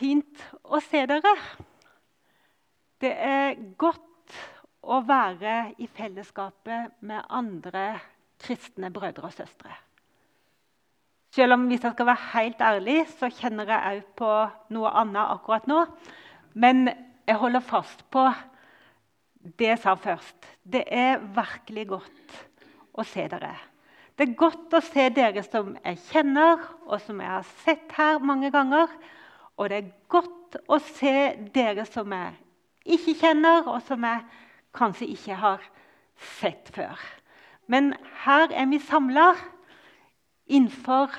fint å se dere. Det er godt å være i fellesskapet med andre kristne brødre og søstre. Selv om hvis jeg skal være helt ærlig, så kjenner jeg òg på noe annet akkurat nå. Men jeg holder fast på det jeg sa først. Det er virkelig godt å se dere. Det er godt å se dere som jeg kjenner, og som jeg har sett her mange ganger. Og det er godt å se dere som jeg ikke kjenner, og som jeg kanskje ikke har sett før. Men her er vi samla innenfor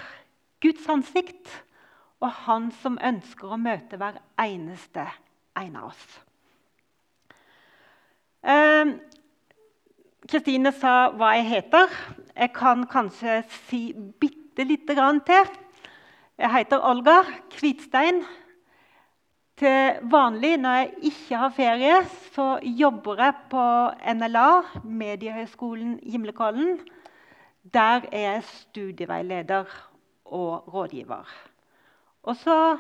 Guds ansikt og Han som ønsker å møte hver eneste en av oss. Kristine eh, sa hva jeg heter. Jeg kan kanskje si bitte lite grann til. Jeg heter Olga Kvitstein. Til vanlig når jeg ikke har ferie, så jobber jeg på NLA, Mediehøgskolen Gimlekollen. Der er jeg studieveileder og rådgiver. Og så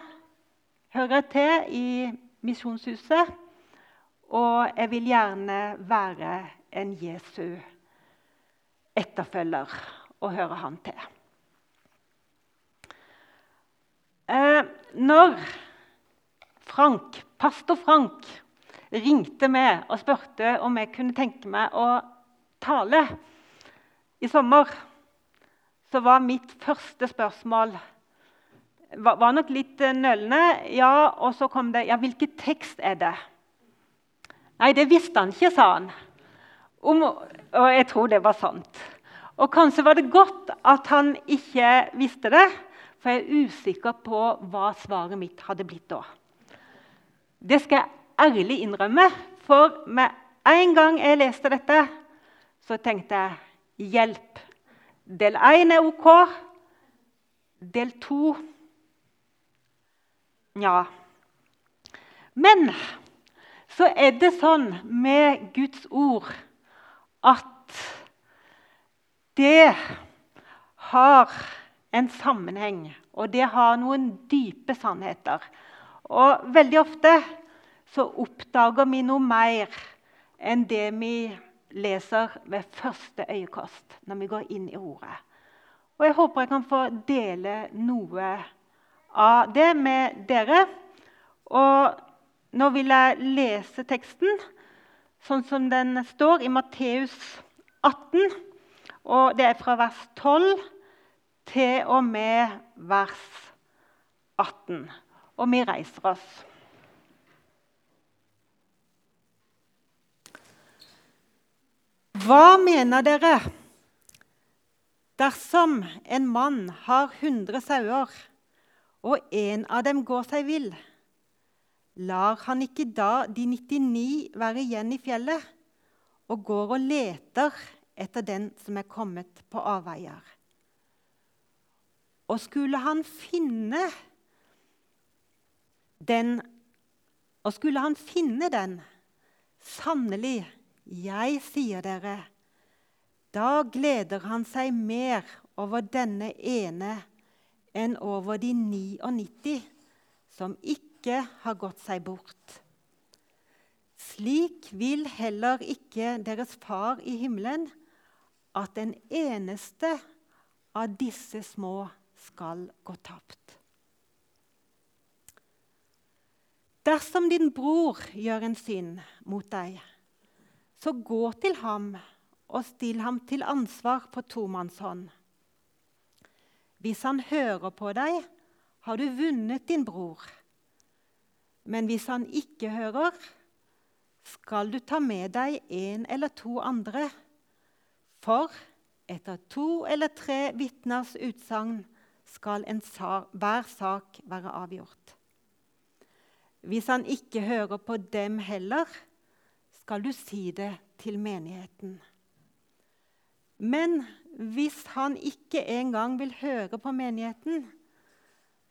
hører jeg til i Misjonshuset, og jeg vil gjerne være en Jesu etterfølger og høre han til. Eh, når Frank, pastor Frank ringte meg og spurte om jeg kunne tenke meg å tale i sommer, så var mitt første spørsmål var, var nok litt eh, nølende. Ja, og så kom det Ja, hvilken tekst er det? Nei, det visste han ikke, sa han. Om, og jeg tror det var sant. Og kanskje var det godt at han ikke visste det, for jeg er usikker på hva svaret mitt hadde blitt da. Det skal jeg ærlig innrømme, for med en gang jeg leste dette, så tenkte jeg hjelp. Del 1 er OK. Del 2 Nja. Men så er det sånn med Guds ord at det har en sammenheng, og det har noen dype sannheter. Og veldig ofte så oppdager vi noe mer enn det vi leser ved første øyekast når vi går inn i ordet. Og Jeg håper jeg kan få dele noe av det med dere. Og nå vil jeg lese teksten sånn som den står i Matteus 18. Og det er fra vers 12 til og med vers 18. Og vi reiser oss. Hva mener dere dersom en mann har 100 sauer, og en av dem går seg vill? Lar han ikke da de 99 være igjen i fjellet, og går og leter etter den som er kommet på avveier? Og skulle han finne den Og skulle han finne den, sannelig, jeg sier dere, da gleder han seg mer over denne ene enn over de 99 som ikke har gått seg bort. Slik vil heller ikke deres far i himmelen at den eneste av disse små skal gå tapt. Dersom din bror gjør en synd mot deg, så gå til ham og still ham til ansvar på tomannshånd. Hvis han hører på deg, har du vunnet din bror. Men hvis han ikke hører, skal du ta med deg en eller to andre. For etter to eller tre vitners utsagn skal sa, hver sak være avgjort. Hvis han ikke hører på dem heller, skal du si det til menigheten. Men hvis han ikke engang vil høre på menigheten,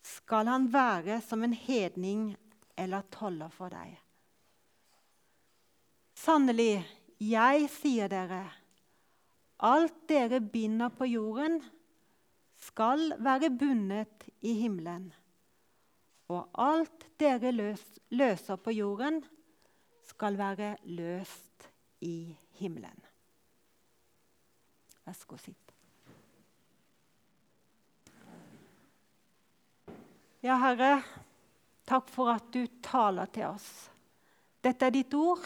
skal han være som en hedning eller toller for deg. Sannelig, jeg sier dere, alt dere binder på jorden, skal være bundet i himmelen. og alt dere løs, løser på jorden, skal være løst i himmelen. Vær så god, sitt. Ja, Herre, takk for at du taler til oss. Dette er ditt ord,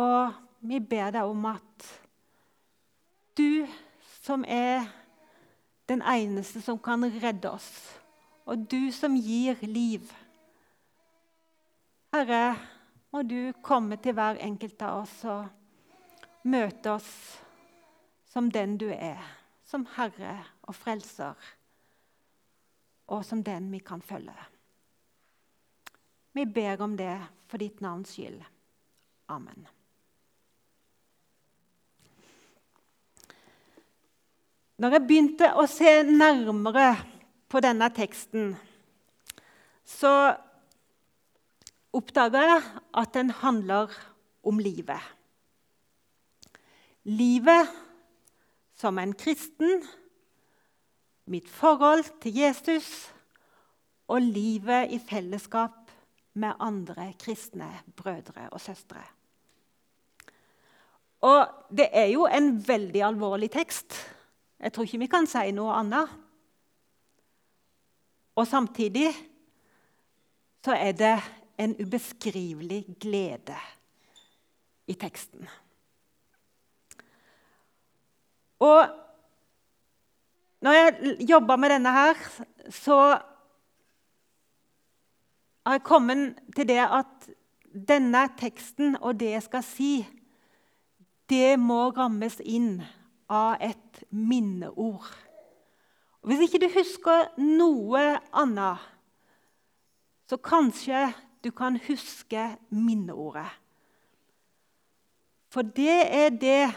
og vi ber deg om at du som er den eneste som kan redde oss, og du som gir liv Herre, må du komme til hver enkelt av oss og møte oss som den du er, som Herre og Frelser, og som den vi kan følge. Vi ber om det for ditt navns skyld. Amen. Når jeg begynte å se nærmere på denne teksten, så oppdaga jeg at den handler om livet. Livet som en kristen, mitt forhold til Jesus og livet i fellesskap med andre kristne brødre og søstre. Og det er jo en veldig alvorlig tekst. Jeg tror ikke vi kan si noe annet. Og samtidig så er det en ubeskrivelig glede i teksten. Og når jeg jobber med denne her, så har jeg kommet til det at denne teksten og det jeg skal si, det må rammes inn av et minneord. Og hvis ikke du husker noe annet, så kanskje du kan huske minneordet. For det er det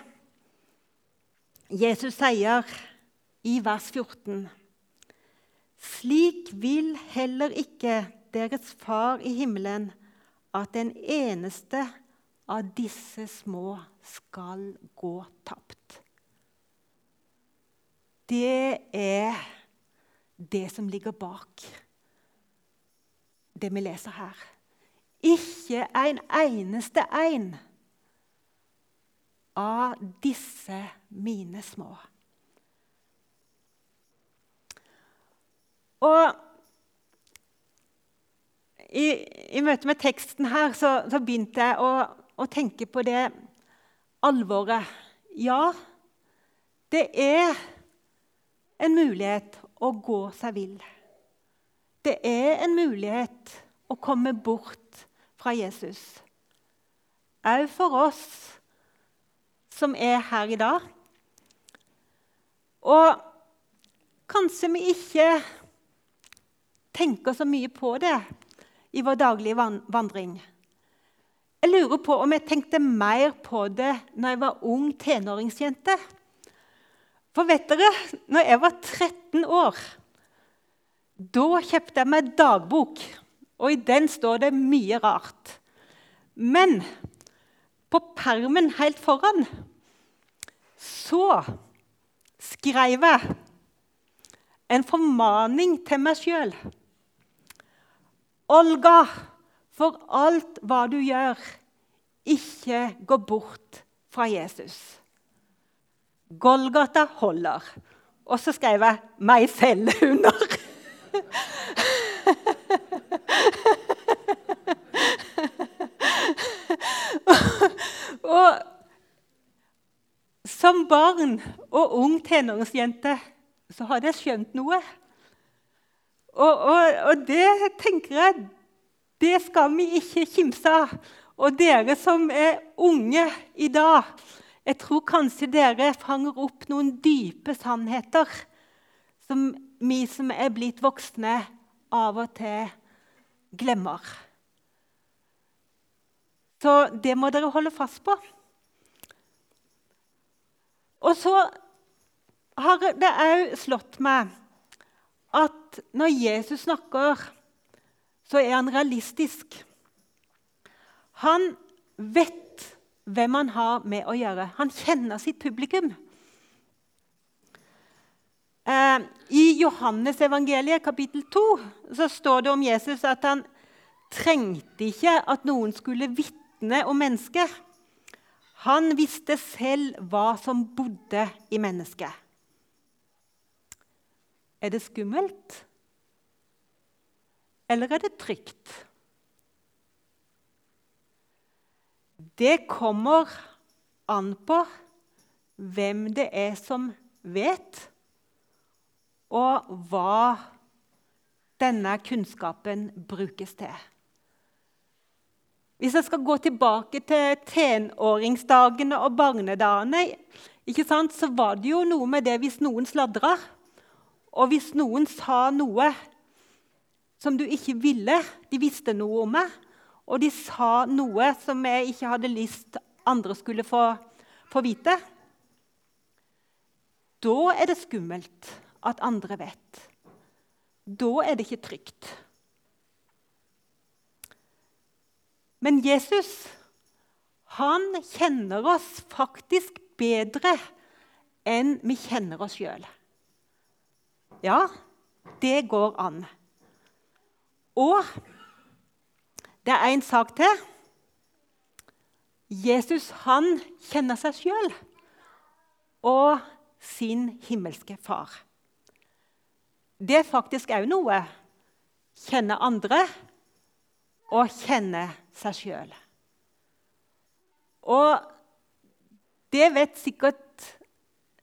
Jesus sier i vers 14. Slik vil heller ikke deres far i himmelen at den eneste av disse små skal gå tapt. Det er det som ligger bak det vi leser her. Ikke en eneste en av disse mine små. Og i, i møte med teksten her så, så begynte jeg å, å, tenke på det alvoret. Ja, det er en mulighet å gå seg vill. Det er en mulighet å komme bort fra Jesus. Òg for oss som er her i dag. Og kanskje vi ikke tenker så mye på det i vår daglige vandring. Jeg lurer på om jeg tenkte mer på det når jeg var ung tenåringsjente. For vet dere, når jeg var 13 år, da kjøpte jeg meg dagbok. Og i den står det mye rart. Men på permen helt foran så skrev jeg en formaning til meg sjøl. Olga, for alt hva du gjør, ikke gå bort fra Jesus. Golgata holder. Og så skrev jeg 'meg selv' under. og som barn og ung tenåringsjente så hadde jeg skjønt noe. Og, og, og, det tenker jeg det skal vi ikke kimse av. Og dere som er unge i dag, jeg tror kanskje dere fanger opp noen dype sannheter som vi som er blitt voksne, av og til glemmer. Så det må dere holde fast på. Og så har det òg slått meg at når Jesus snakker, så er han realistisk. Han vet hvem han har med å gjøre. Han kjenner sitt publikum. Eh, I Johannes-evangeliet kapittel 2 så står det om Jesus at han trengte ikke at noen skulle vitne om mennesket. Han visste selv hva som bodde i mennesket. Er det skummelt, eller er det trygt? Det kommer an på hvem det er som vet, og hva denne kunnskapen brukes til. Hvis jeg skal gå tilbake til tenåringsdagene og barnedagene, så var det jo noe med det hvis noen sladra, og hvis noen sa noe som du ikke ville De visste noe om meg, og de sa noe som jeg ikke hadde lyst andre skulle få, få vite. Da er det skummelt at andre vet. Da er det ikke trygt. Men Jesus han kjenner oss faktisk bedre enn vi kjenner oss sjøl. Ja, det går an. Og det er en sak til. Jesus han kjenner seg sjøl og sin himmelske far. Det er faktisk òg noe. Kjenne andre og kjenne seg sjøl. Og det vet sikkert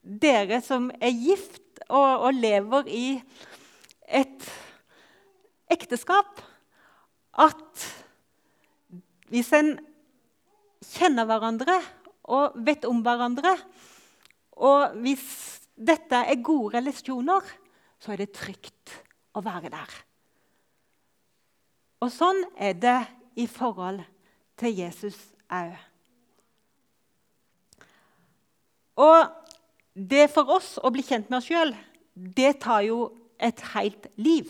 dere som er gift og, og lever i et ekteskap, at hvis en kjenner hverandre og vet om hverandre, og hvis dette er gode relasjoner, så er det trygt å være der. Og sånn er det i forhold til Jesus òg. Og det for oss å bli kjent med oss sjøl, det tar jo et helt liv.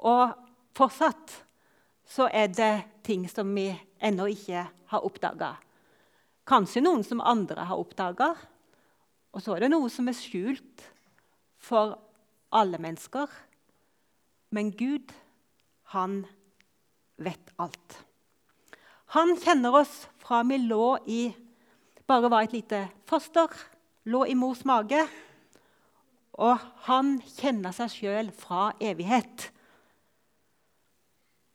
Og fortsatt så er det ting som vi ennå ikke har oppdaga. Kanskje noen som andre har oppdaga. Og så er det noe som er skjult for alle mennesker. Men Gud, han vet alt. Han kjenner oss fra vi lå i bare var et lite foster, lå i mors mage. Og han kjenner seg sjøl fra evighet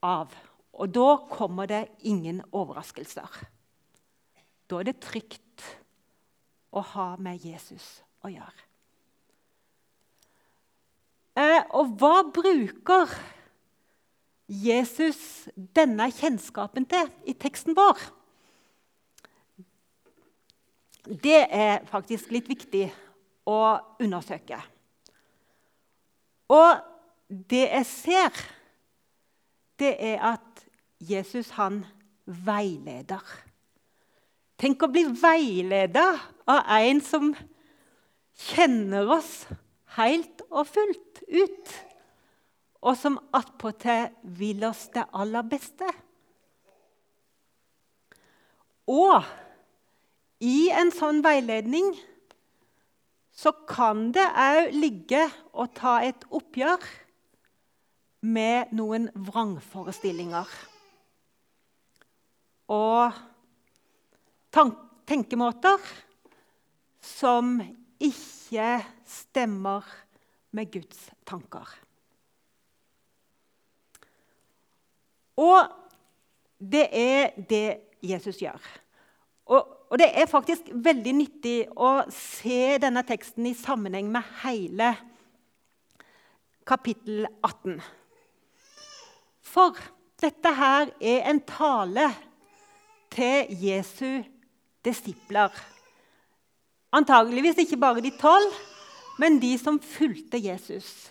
av. Og da kommer det ingen overraskelser. Da er det trygt å ha med Jesus å gjøre. Eh, og hva bruker Jesus denne kjennskapen til i teksten vår? Det er faktisk litt viktig å undersøke. Og det jeg ser det er at Jesus han veileder. Tenk å bli veileda av en som kjenner oss helt og fullt ut, og som attpåtil vil oss det aller beste. Og i en sånn veiledning så kan det òg ligge å ta et oppgjør med noen vrangforestillinger. Og tenkemåter som ikke stemmer med Guds tanker. Og det er det Jesus gjør. Og, og, det er faktisk veldig nyttig å se denne teksten i sammenheng med hele kapittel 18. For dette her er en tale til Jesu disipler. Antageligvis ikke bare de tolv, men de som fulgte Jesus.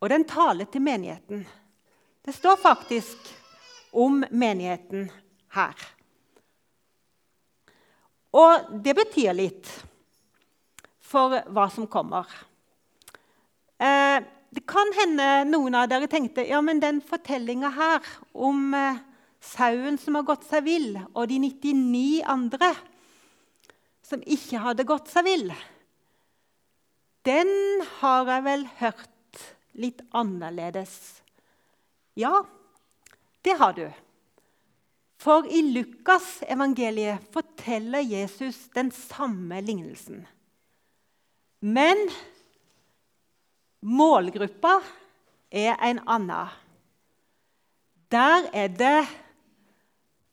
Og den taler til menigheten. Det står faktisk om menigheten her. Og det betyr litt for hva som kommer. Eh, det kan hende noen av dere tenkte ja, men den fortellinga her om eh, sauen som har gått seg vill, og de 99 andre som ikke hadde gått seg vill den har jeg vel hørt litt annerledes. Ja, det har du. For i Lukas evangeliet forteller Jesus den samme lignelsen. Men målgruppa er en annen. Der er det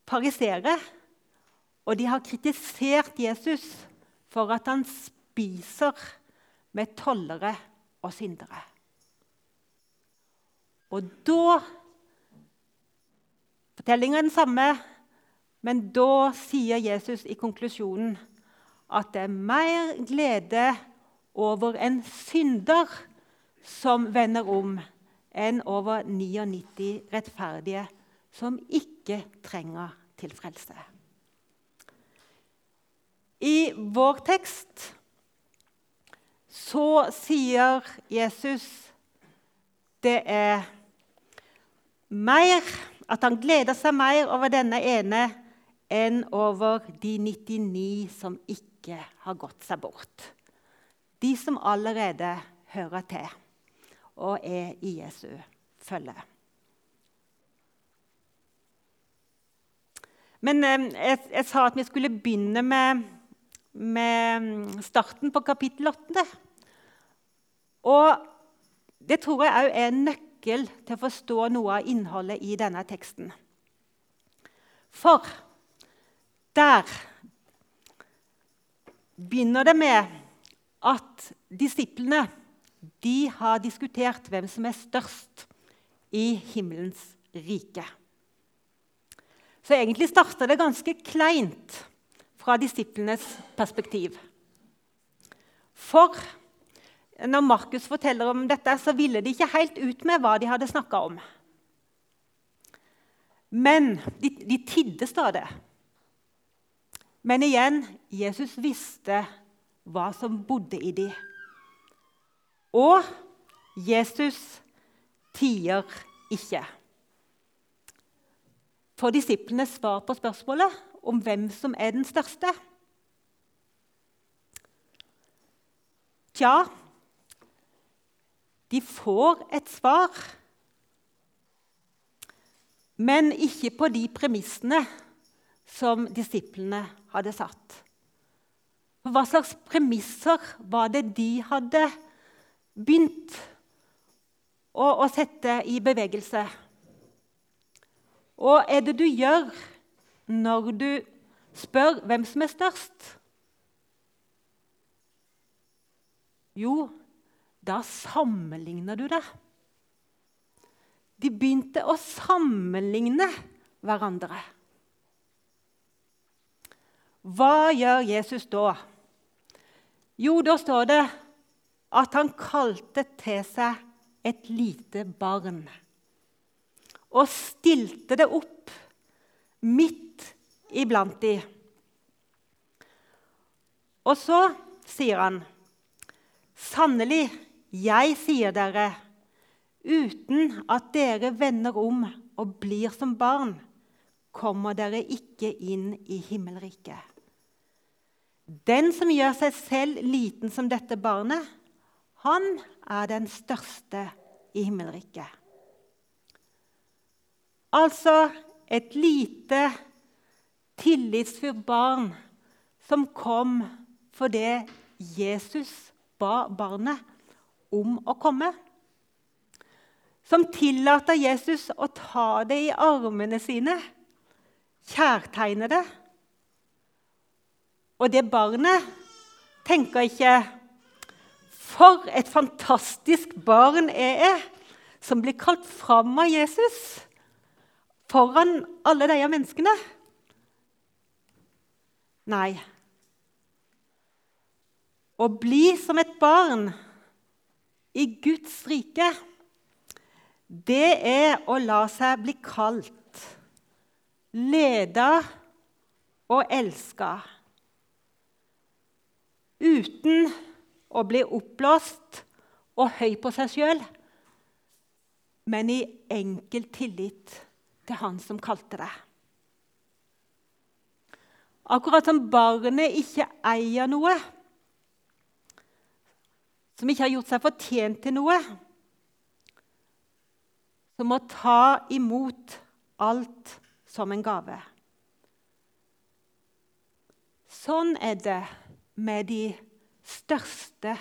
fariseere, og de har kritisert Jesus for at han spiser med tollere og syndere. Og da Fortellinga er den samme, men da sier Jesus i konklusjonen at det er mer glede over en synder som vender om, enn over 99 rettferdige som ikke trenger til frelse. I vår tekst så sier Jesus det er mer At han gleder seg mer over denne ene enn over de 99 som ikke har gått seg bort. De som allerede hører til og er i Jesu følge. Men eh, jeg, jeg, sa at vi skulle begynne med, med starten på kapittel 8. Og det tror jeg òg er en nøkkel til å forstå noe av innholdet i denne teksten. For der begynner det med at disiplene de har diskutert hvem som er størst i himmelens rike. Så egentlig starta det ganske kleint fra disiplenes perspektiv. For når Markus forteller om dette, så ville de ikke helt ut med hva de hadde snakka om. Men de, de tidde stadig. Men igjen Jesus visste hva som bodde i dem. Og Jesus tier ikke. Får disiplene svar på spørsmålet om hvem som er den største? Tja, de får et svar, men ikke på de premissene som disiplene hadde satt. Hva slags premisser var det de hadde begynt å, å sette i bevegelse. Og er det du gjør når du spør hvem som er størst? Jo, da sammenligner du det. De begynte å sammenligne hverandre. Hva gjør Jesus da? Jo, da står det at han kalte til seg et lite barn og stilte det opp midt iblant de. Og så sier han, 'Sannelig, jeg sier dere, uten at dere vender om og blir som barn, kommer dere ikke inn i himmelriket.' Den som gjør seg selv liten som dette barnet, han er den største i himmelriket. Altså et lite, tillitsfullt barn som kom fordi Jesus ba barnet om å komme. Som tillater Jesus å ta det i armene sine, kjærtegne det. Og det barnet tenker ikke for et fantastisk barn jeg er, som blir kalt fram av Jesus foran alle disse menneskene. Nei. Å bli som et barn i Guds rike, det er å la seg bli kalt, leda og elska. Uten å bli oppblåst og høy på seg sjøl, men i enkel tillit til Han som kalte deg. Akkurat som barnet ikke eier noe, som ikke har gjort seg fortjent til noe, som må ta imot alt som en gave. Sånn er det med de største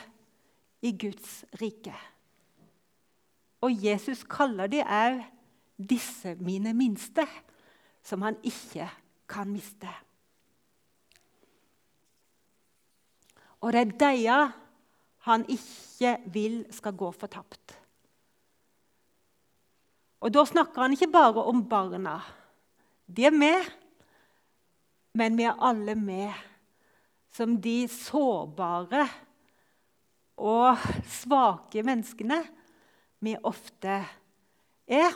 i Guds rike. Og Jesus kaller de òg disse mine minste, som han ikke kan miste. Og det er deia han ikke vil skal gå fortapt. Og Da snakker han ikke bare om barna. De er med, men vi er alle med som de sårbare og svake menneskene vi ofte er.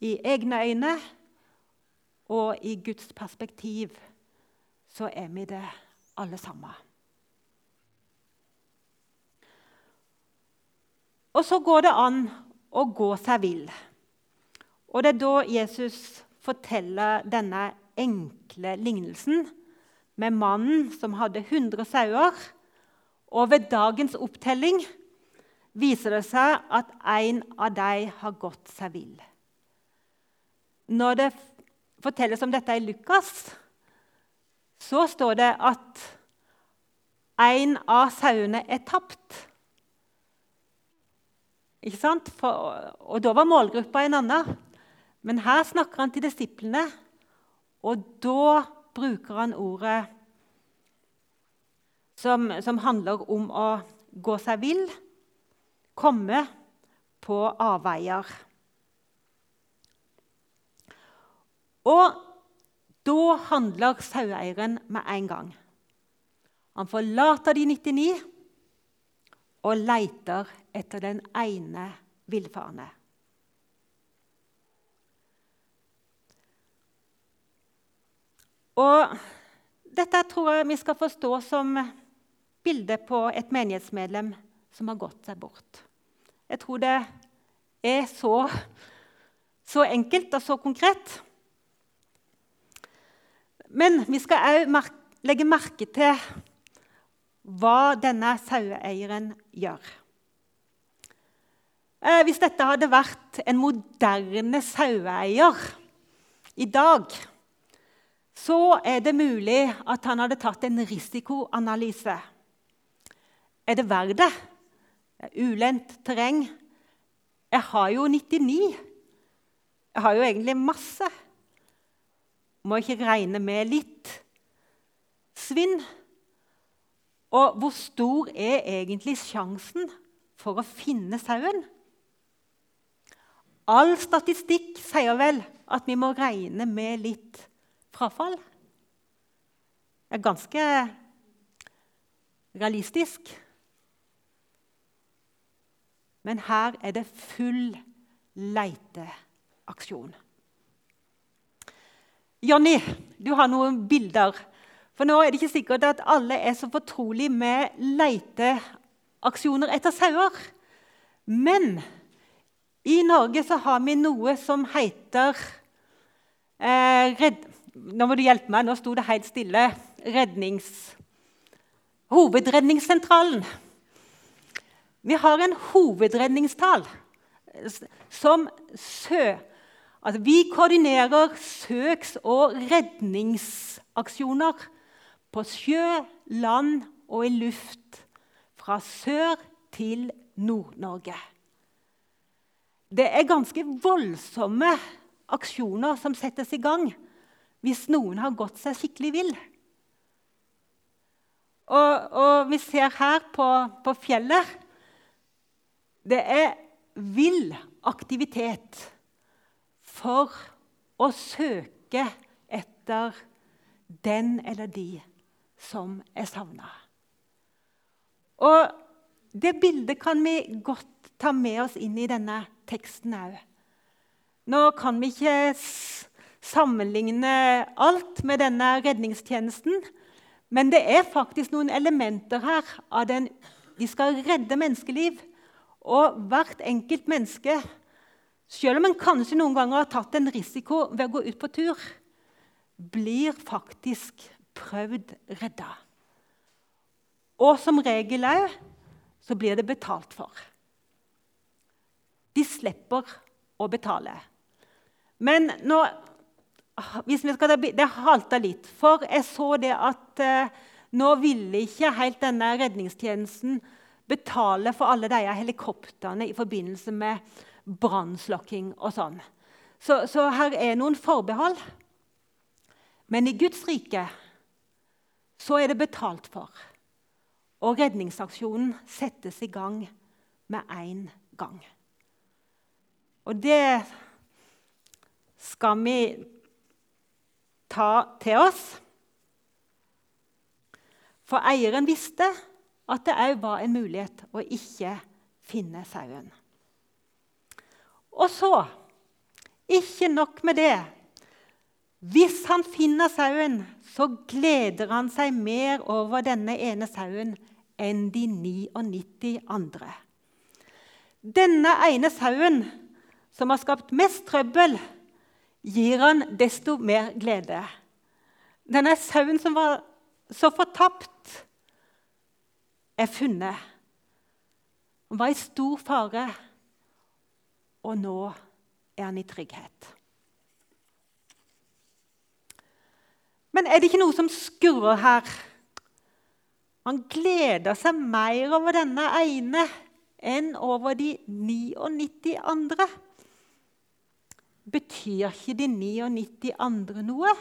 I egne øyne og i Guds perspektiv så er vi det alle sammen. Og så går det an å gå seg vill. Og det er da Jesus forteller denne enkle lignelsen med mannen som hadde 100 sauer. Og ved dagens opptelling viser det seg at en av dem har gått seg vill. Når det fortelles om dette i Lukas, så står det at en av sauene er tapt. Ikke sant? For, og da var målgruppa en annen. Men her snakker han til disiplene, og da bruker han ordet som, som handler om å gå seg vill, komme på avveier. Og da handler saueeieren med en gang. Han forlater de 99 og leter etter den ene villfarne. Og dette tror jeg vi skal forstå som bilde på et menighetsmedlem som har gått seg bort. Jeg tror det er så, så enkelt og så konkret. Men vi skal òg legge merke til hva denne saueeieren gjør. Eh, hvis dette hadde vært en moderne saueeier i dag, så er det mulig at han hadde tatt en risikoanalyse. Er det verdt det? Det er ulendt terreng. Jeg har jo 99. Jeg har jo egentlig masse. Må ikke regne med litt svinn. Og hvor stor er egentlig sjansen for å finne sauen? All statistikk sier vel at vi må regne med litt frafall. Det er ganske realistisk. Men her er det full leiteaksjon. Jonny, du har noen bilder for nå er det ikke sikkert at alle er så fortrolig med leiteaksjoner etter sauer. Men i Norge så har vi noe som heter eh, redd, Nå må du hjelpe meg, nå sto det helt stille. Rednings... Hovedredningssentralen. Vi har en hovedredningstal som sø... Altså, vi koordinerer søks- og redningsaksjoner på sjø, land og i luft. Fra sør til Nord-Norge. Det er ganske voldsomme aksjoner som settes i gang hvis noen har gått seg skikkelig vill. Og, og, vi ser her på, på fjellet Det er vill aktivitet for å søke etter den eller de som er savna. Og det bildet kan vi godt ta med oss inn i denne teksten òg. Nå kan vi ikke sammenligne alt med denne redningstjenesten, men det er faktisk noen elementer her av den De skal redde menneskeliv. Og hvert enkelt menneske, selv om en kanskje noen ganger har tatt en risiko ved å gå ut på tur, blir faktisk prøvd redda. Og som regel òg så blir det betalt for. De slipper å betale. Men nå hvis vi skal, Det halta litt, for jeg så det at eh, nå ville ikke helt denne redningstjenesten betale for alle disse helikoptrene i forbindelse med brannslokking og sånn. Så, så, her er noen forbehold. Men i Guds rike så er det betalt for. Og redningsaksjonen settes i gang med én gang. Og det skal vi ta til oss. For eieren visste at det òg var en mulighet å ikke finne sauen. Og så Ikke nok med det. Hvis han finner sauen, så gleder han seg mer over denne ene sauen enn de 99 andre. Denne ene sauen, som har skapt mest trøbbel, gir han desto mer glede. Denne sauen som var så fortapt, er funnet. Han var i stor fare, og nå er han i trygghet. Men er det ikke noe som skurrer her? Han gleder seg mer over denne ene enn over de 99 andre. Betyr ikke de 99 andre noe?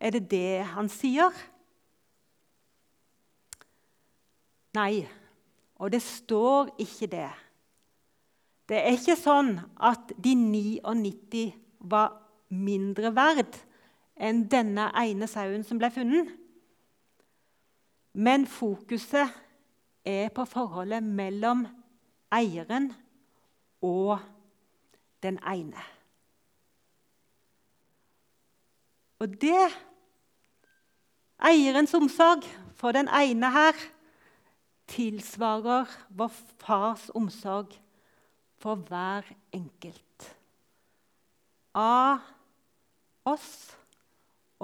Er det det han sier? Nei, og det står ikke det. Det er ikke sånn at de 99 var mindre verd enn denne ene sauen som ble funnet. Men fokuset er på forholdet mellom eieren og den ene. Og det Eierens omsorg for den ene her tilsvarer vår fars omsorg for hver enkelt. Av oss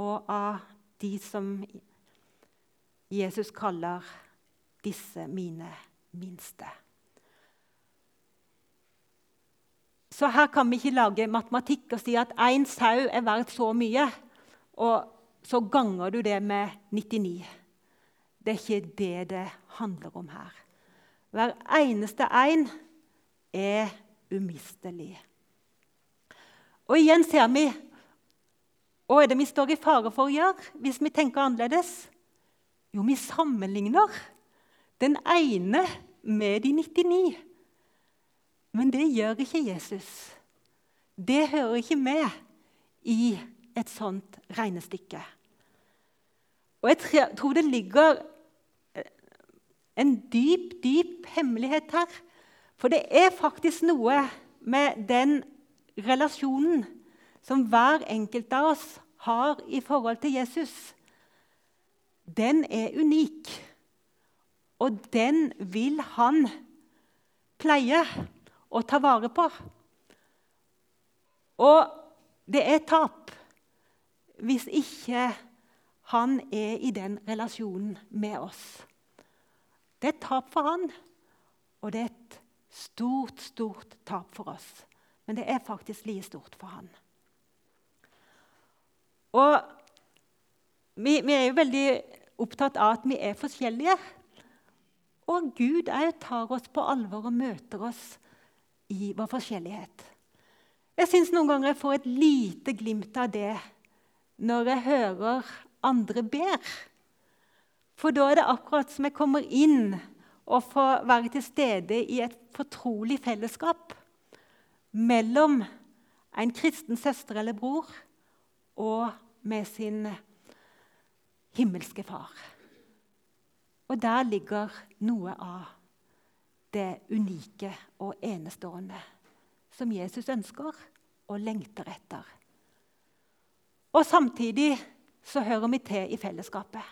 og av de som Jesus kaller disse mine minste. Så her kan vi ikke lage matematikk og si at én sau er verdt så mye, og så ganger du det med 99. Det er ikke det det handler om her. Hver eneste en er umistelig. Og igjen ser vi hva er det vi står i fare for å gjøre hvis vi tenker annerledes? Jo, vi sammenligner den ene med de 99. Men det gjør ikke Jesus. Det hører ikke med i et sånt regnestykke. Og jeg tror det ligger eh, en dyp, dyp hemmelighet her. For det er faktisk noe med den relasjonen som hver enkelt av oss har i forhold til Jesus. Den er unik, og den vil han pleie å ta vare på. Og det er tap hvis ikke han er i den relasjonen med oss. Det er tap for han, og det er et stort, stort tap for oss. Men det er faktisk like stort for han. Og vi, vi er jo veldig opptatt av at vi er forskjellige. Og Gud òg tar oss på alvor og møter oss i vår forskjellighet. Jeg syns noen ganger jeg får et lite glimt av det når jeg hører andre ber. For da er det akkurat som jeg kommer inn og få være til stede i et fortrolig fellesskap mellom en kristen søster eller bror og med sin himmelske far. Og der ligger noe av det unike og enestående som Jesus ønsker og lengter etter. Og samtidig så hører vi til i fellesskapet.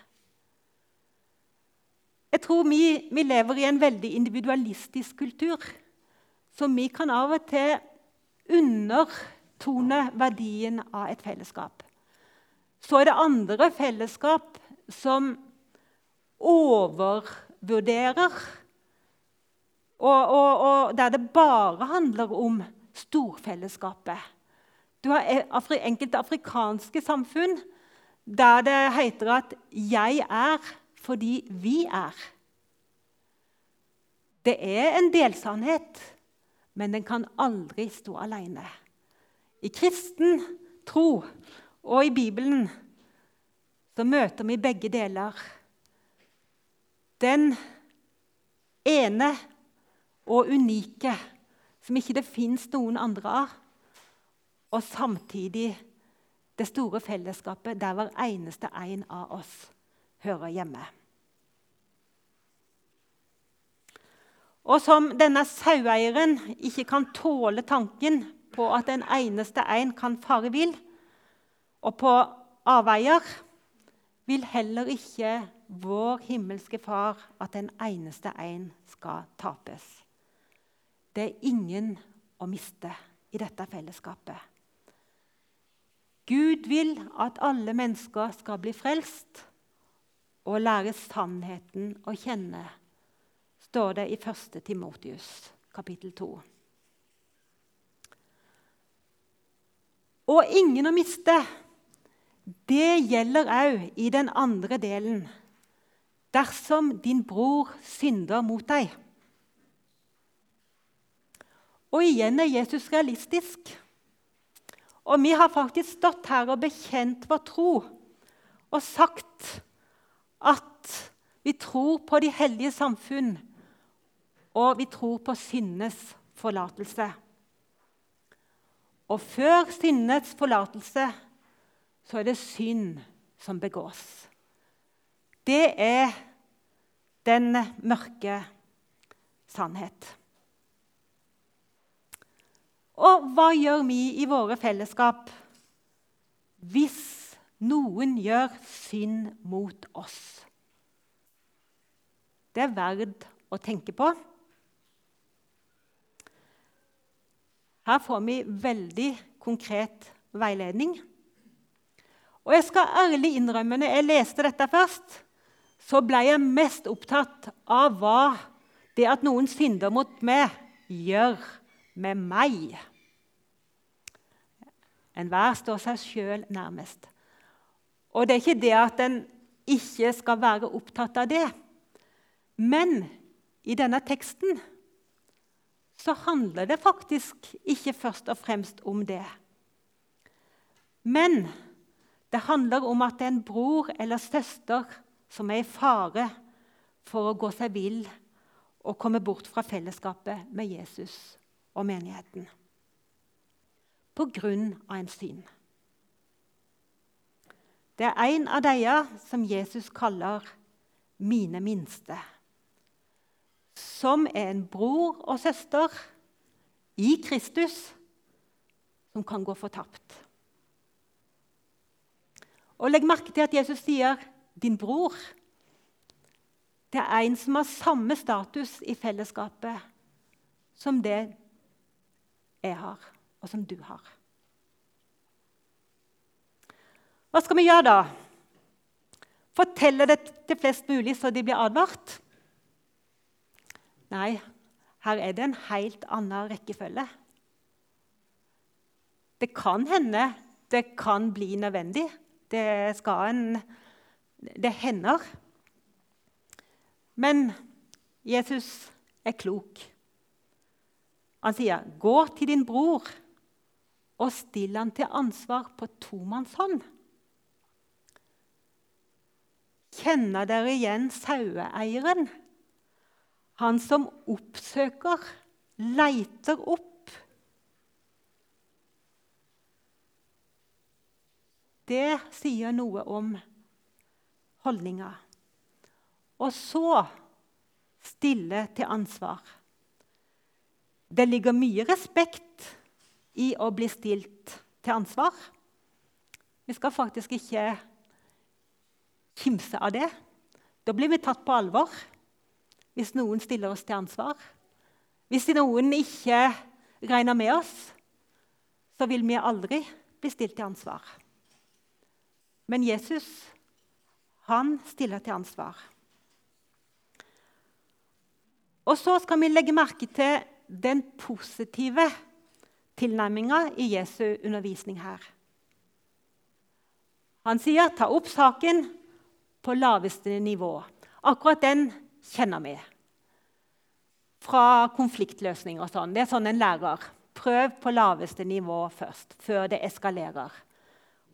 Jeg tror vi, vi, lever i en veldig individualistisk kultur. Så vi kan av og til undertone verdien av et fellesskap. Så er det andre fellesskap som overvurderer og, og, og der det bare handler om storfellesskapet. Du har e- enkelte afrikanske samfunn der det heter at 'jeg er fordi vi er'. Det er en delsannhet, men den kan aldri stå alene. I kristen tro og i Bibelen så møter vi begge deler. Den ene og unike som ikke det fins noen andre av. Og samtidig det store fellesskapet der hver eneste en av oss hører hjemme. Og som denne saueeieren ikke kan tåle tanken på at en eneste en kan fare vill, og på avveier, vil heller ikke vår himmelske Far at en eneste en skal tapes. Det er ingen å miste i dette fellesskapet. Gud vil at alle mennesker skal bli frelst og lære sannheten å kjenne står det i 1. Timotius kapittel 2. Og ingen å miste, det gjelder òg i den andre delen. Dersom din bror synder mot deg. Og igjen er Jesus realistisk. Og vi har faktisk stått her og bekjent vår tro og sagt at vi tror på de hellige samfunn og vi tror på syndenes forlatelse. Og før syndenes forlatelse så er det synd som begås. Det er den mørke sannhet. Og hva gjør vi i våre fellesskap hvis noen gjør synd mot oss? Det er verdt å tenke på. Her får vi veldig konkret veiledning. Og jeg skal ærlig innrømme når jeg leste dette først, så ble jeg mest opptatt av hva det at noen synder mot meg, gjør med meg. Enhver står seg sjøl nærmest. Og det er ikke det at en ikke skal være opptatt av det. Men i denne teksten så handler det faktisk ikke først og fremst om det. Men det handler om at det er en bror eller søster som er i fare for å gå seg vill og komme bort fra fellesskapet med Jesus og menigheten på grunn av en synd. Det er en av disse som Jesus kaller 'mine minste' som er en bror og søster i Kristus, som kan gå fortapt. Og Legg merke til at Jesus sier 'din bror'. Det er en som har samme status i fellesskapet som det jeg har, og som du har. Hva skal vi gjøre da? Fortelle det til flest mulig så de blir advart? Nei, her er det en helt annen rekkefølge. Det kan hende det kan bli nødvendig. Det skal en Det hender. Men Jesus er klok. Han sier, 'Gå til din bror og still han til ansvar på tomannshånd.' Kjenner dere igjen saueeieren? Han som oppsøker, leiter opp. Det sier noe om holdninga. Og så stille til ansvar. Det ligger mye respekt i å bli stilt til ansvar. Vi skal faktisk ikke kimse av det. Da blir vi tatt på alvor hvis noen stiller oss til ansvar. Hvis noen ikke regner med oss, så vil vi aldri bli stilt til ansvar. Men Jesus, han stiller til ansvar. Og så skal vi legge merke til den positive tilnærminga i Jesu undervisning her. Han sier 'ta opp saken på laveste nivå'. Akkurat den kjenner vi fra konfliktløsning og sånn. Det er sånn en lærer. Prøv på laveste nivå først, før det eskalerer.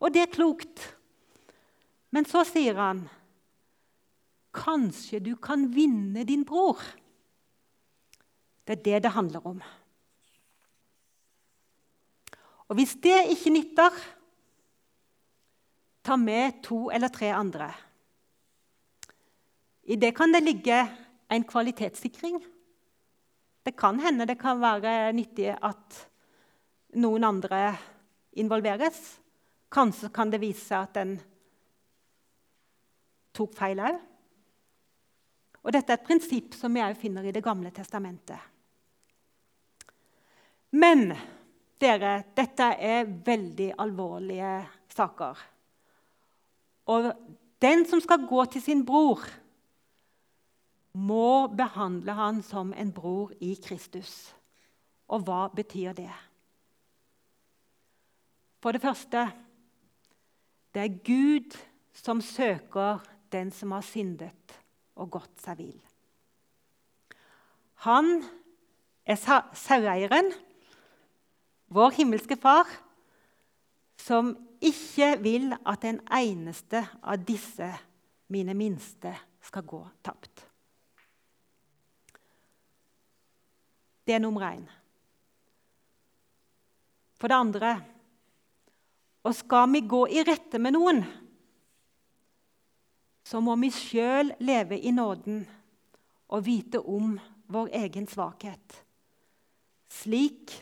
Og det er klokt. Men så sier han Kanskje du kan vinne din bror. Det er det det handler om. Og hvis det ikke nytter, ta med to eller tre andre. I det kan det ligge en kvalitetssikring. Det kan hende det kan være nyttig at noen andre involveres. Kanskje kan det vise seg at en tok feil òg. Og dette er et prinsipp som vi òg finner i Det gamle testamentet. Men dere, dette er veldig alvorlige saker. Og den som skal gå til sin bror, må behandle han som en bror i Kristus. Og hva betyr det? For det første det er Gud som søker den som har syndet og gått seg vill. Han er saueeieren, vår himmelske far, som ikke vil at en eneste av disse, mine minste, skal gå tapt. Det er nummer én. For det andre og skal vi gå i rette med noen, så må vi sjøl leve i nåden og vite om vår egen svakhet, slik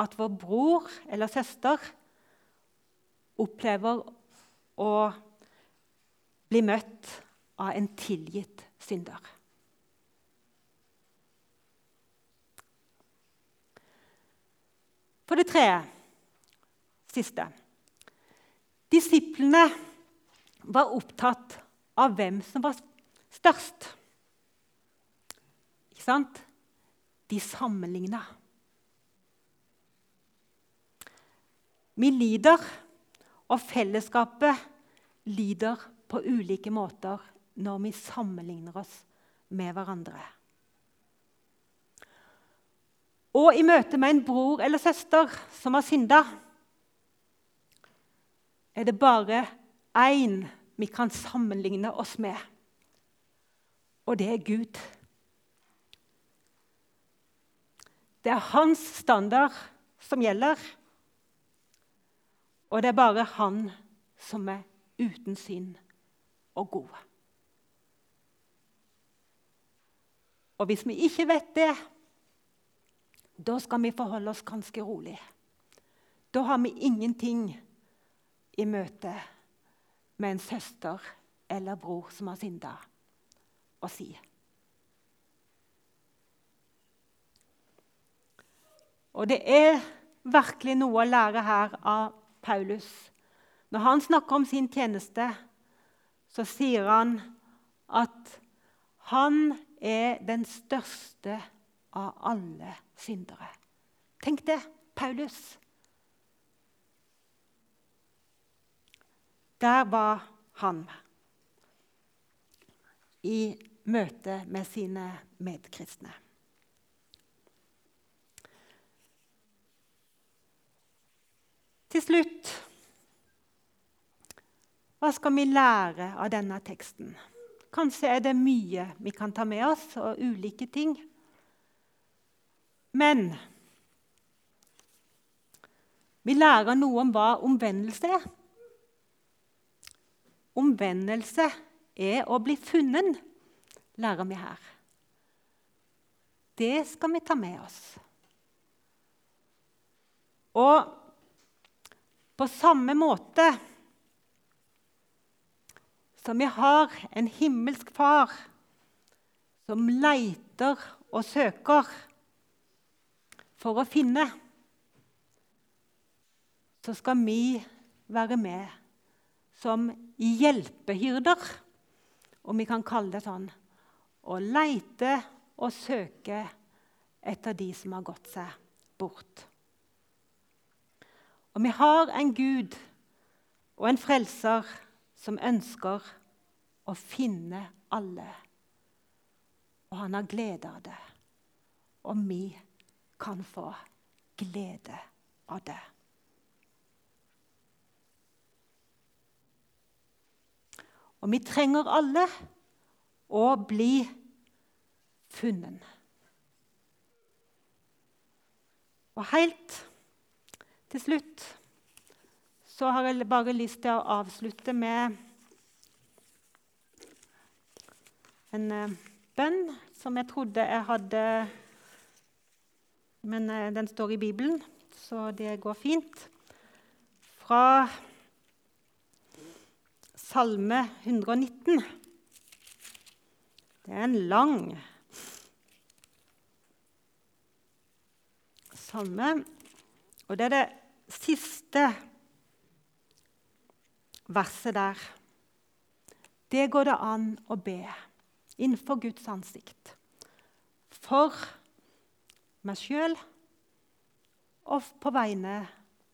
at vår bror eller søster opplever å bli møtt av en tilgitt synder. For det tredje siste Disiplene var opptatt av hvem som var størst. Ikke sant? De sammenligna. Vi lider, og fellesskapet lider på ulike måter når vi sammenligner oss med hverandre. Og i møte med en bror eller søster som har synda, er det bare én vi kan sammenligne oss med, og det er Gud. Det er hans standard som gjelder, og det er bare han som er uten synd og god. Og hvis vi ikke vet det, da skal vi forholde oss ganske rolig. Da har vi ingenting i møte med en søster eller bror som har synda, å si. Og det er virkelig noe å lære her av Paulus. Når han snakker om sin tjeneste, så sier han at han er den største av alle syndere. Tenk det, Paulus. Der var han i møte med sine medkristne. Til slutt Hva skal vi lære av denne teksten? Kanskje er det mye vi kan ta med oss, og ulike ting. Men vi lærer noe om hva omvendelse er. Omvendelse er å bli funnet, lærer vi her. Det skal vi ta med oss. Og på samme måte som vi har en himmelsk far som leiter og søker for å finne, så skal vi være med som hjelpehyrder, om vi kan kalle det sånn, og leite og søke etter de som har gått seg bort. Og vi har en Gud og en frelser som ønsker å finne alle. Og han har glede av det. Og vi kan få glede av det. Og vi trenger alle å bli funnet. Og helt til slutt så har jeg bare lyst til å avslutte med en uh, bønn som jeg trodde jeg hadde Men uh, den står i Bibelen, så det går fint. Fra Salme 119. Det er en lang salme. Og det er det siste verset der. Det går det an å be innenfor Guds ansikt. For meg sjøl og på vegne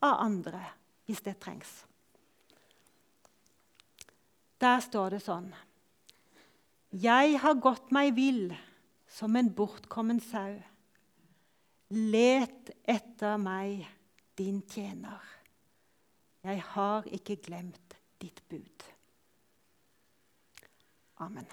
av andre, hvis det trengs. Der står det sånn Jeg har gått meg vill som en bortkommen sau. Let etter meg, din tjener. Jeg har ikke glemt ditt bud. Amen.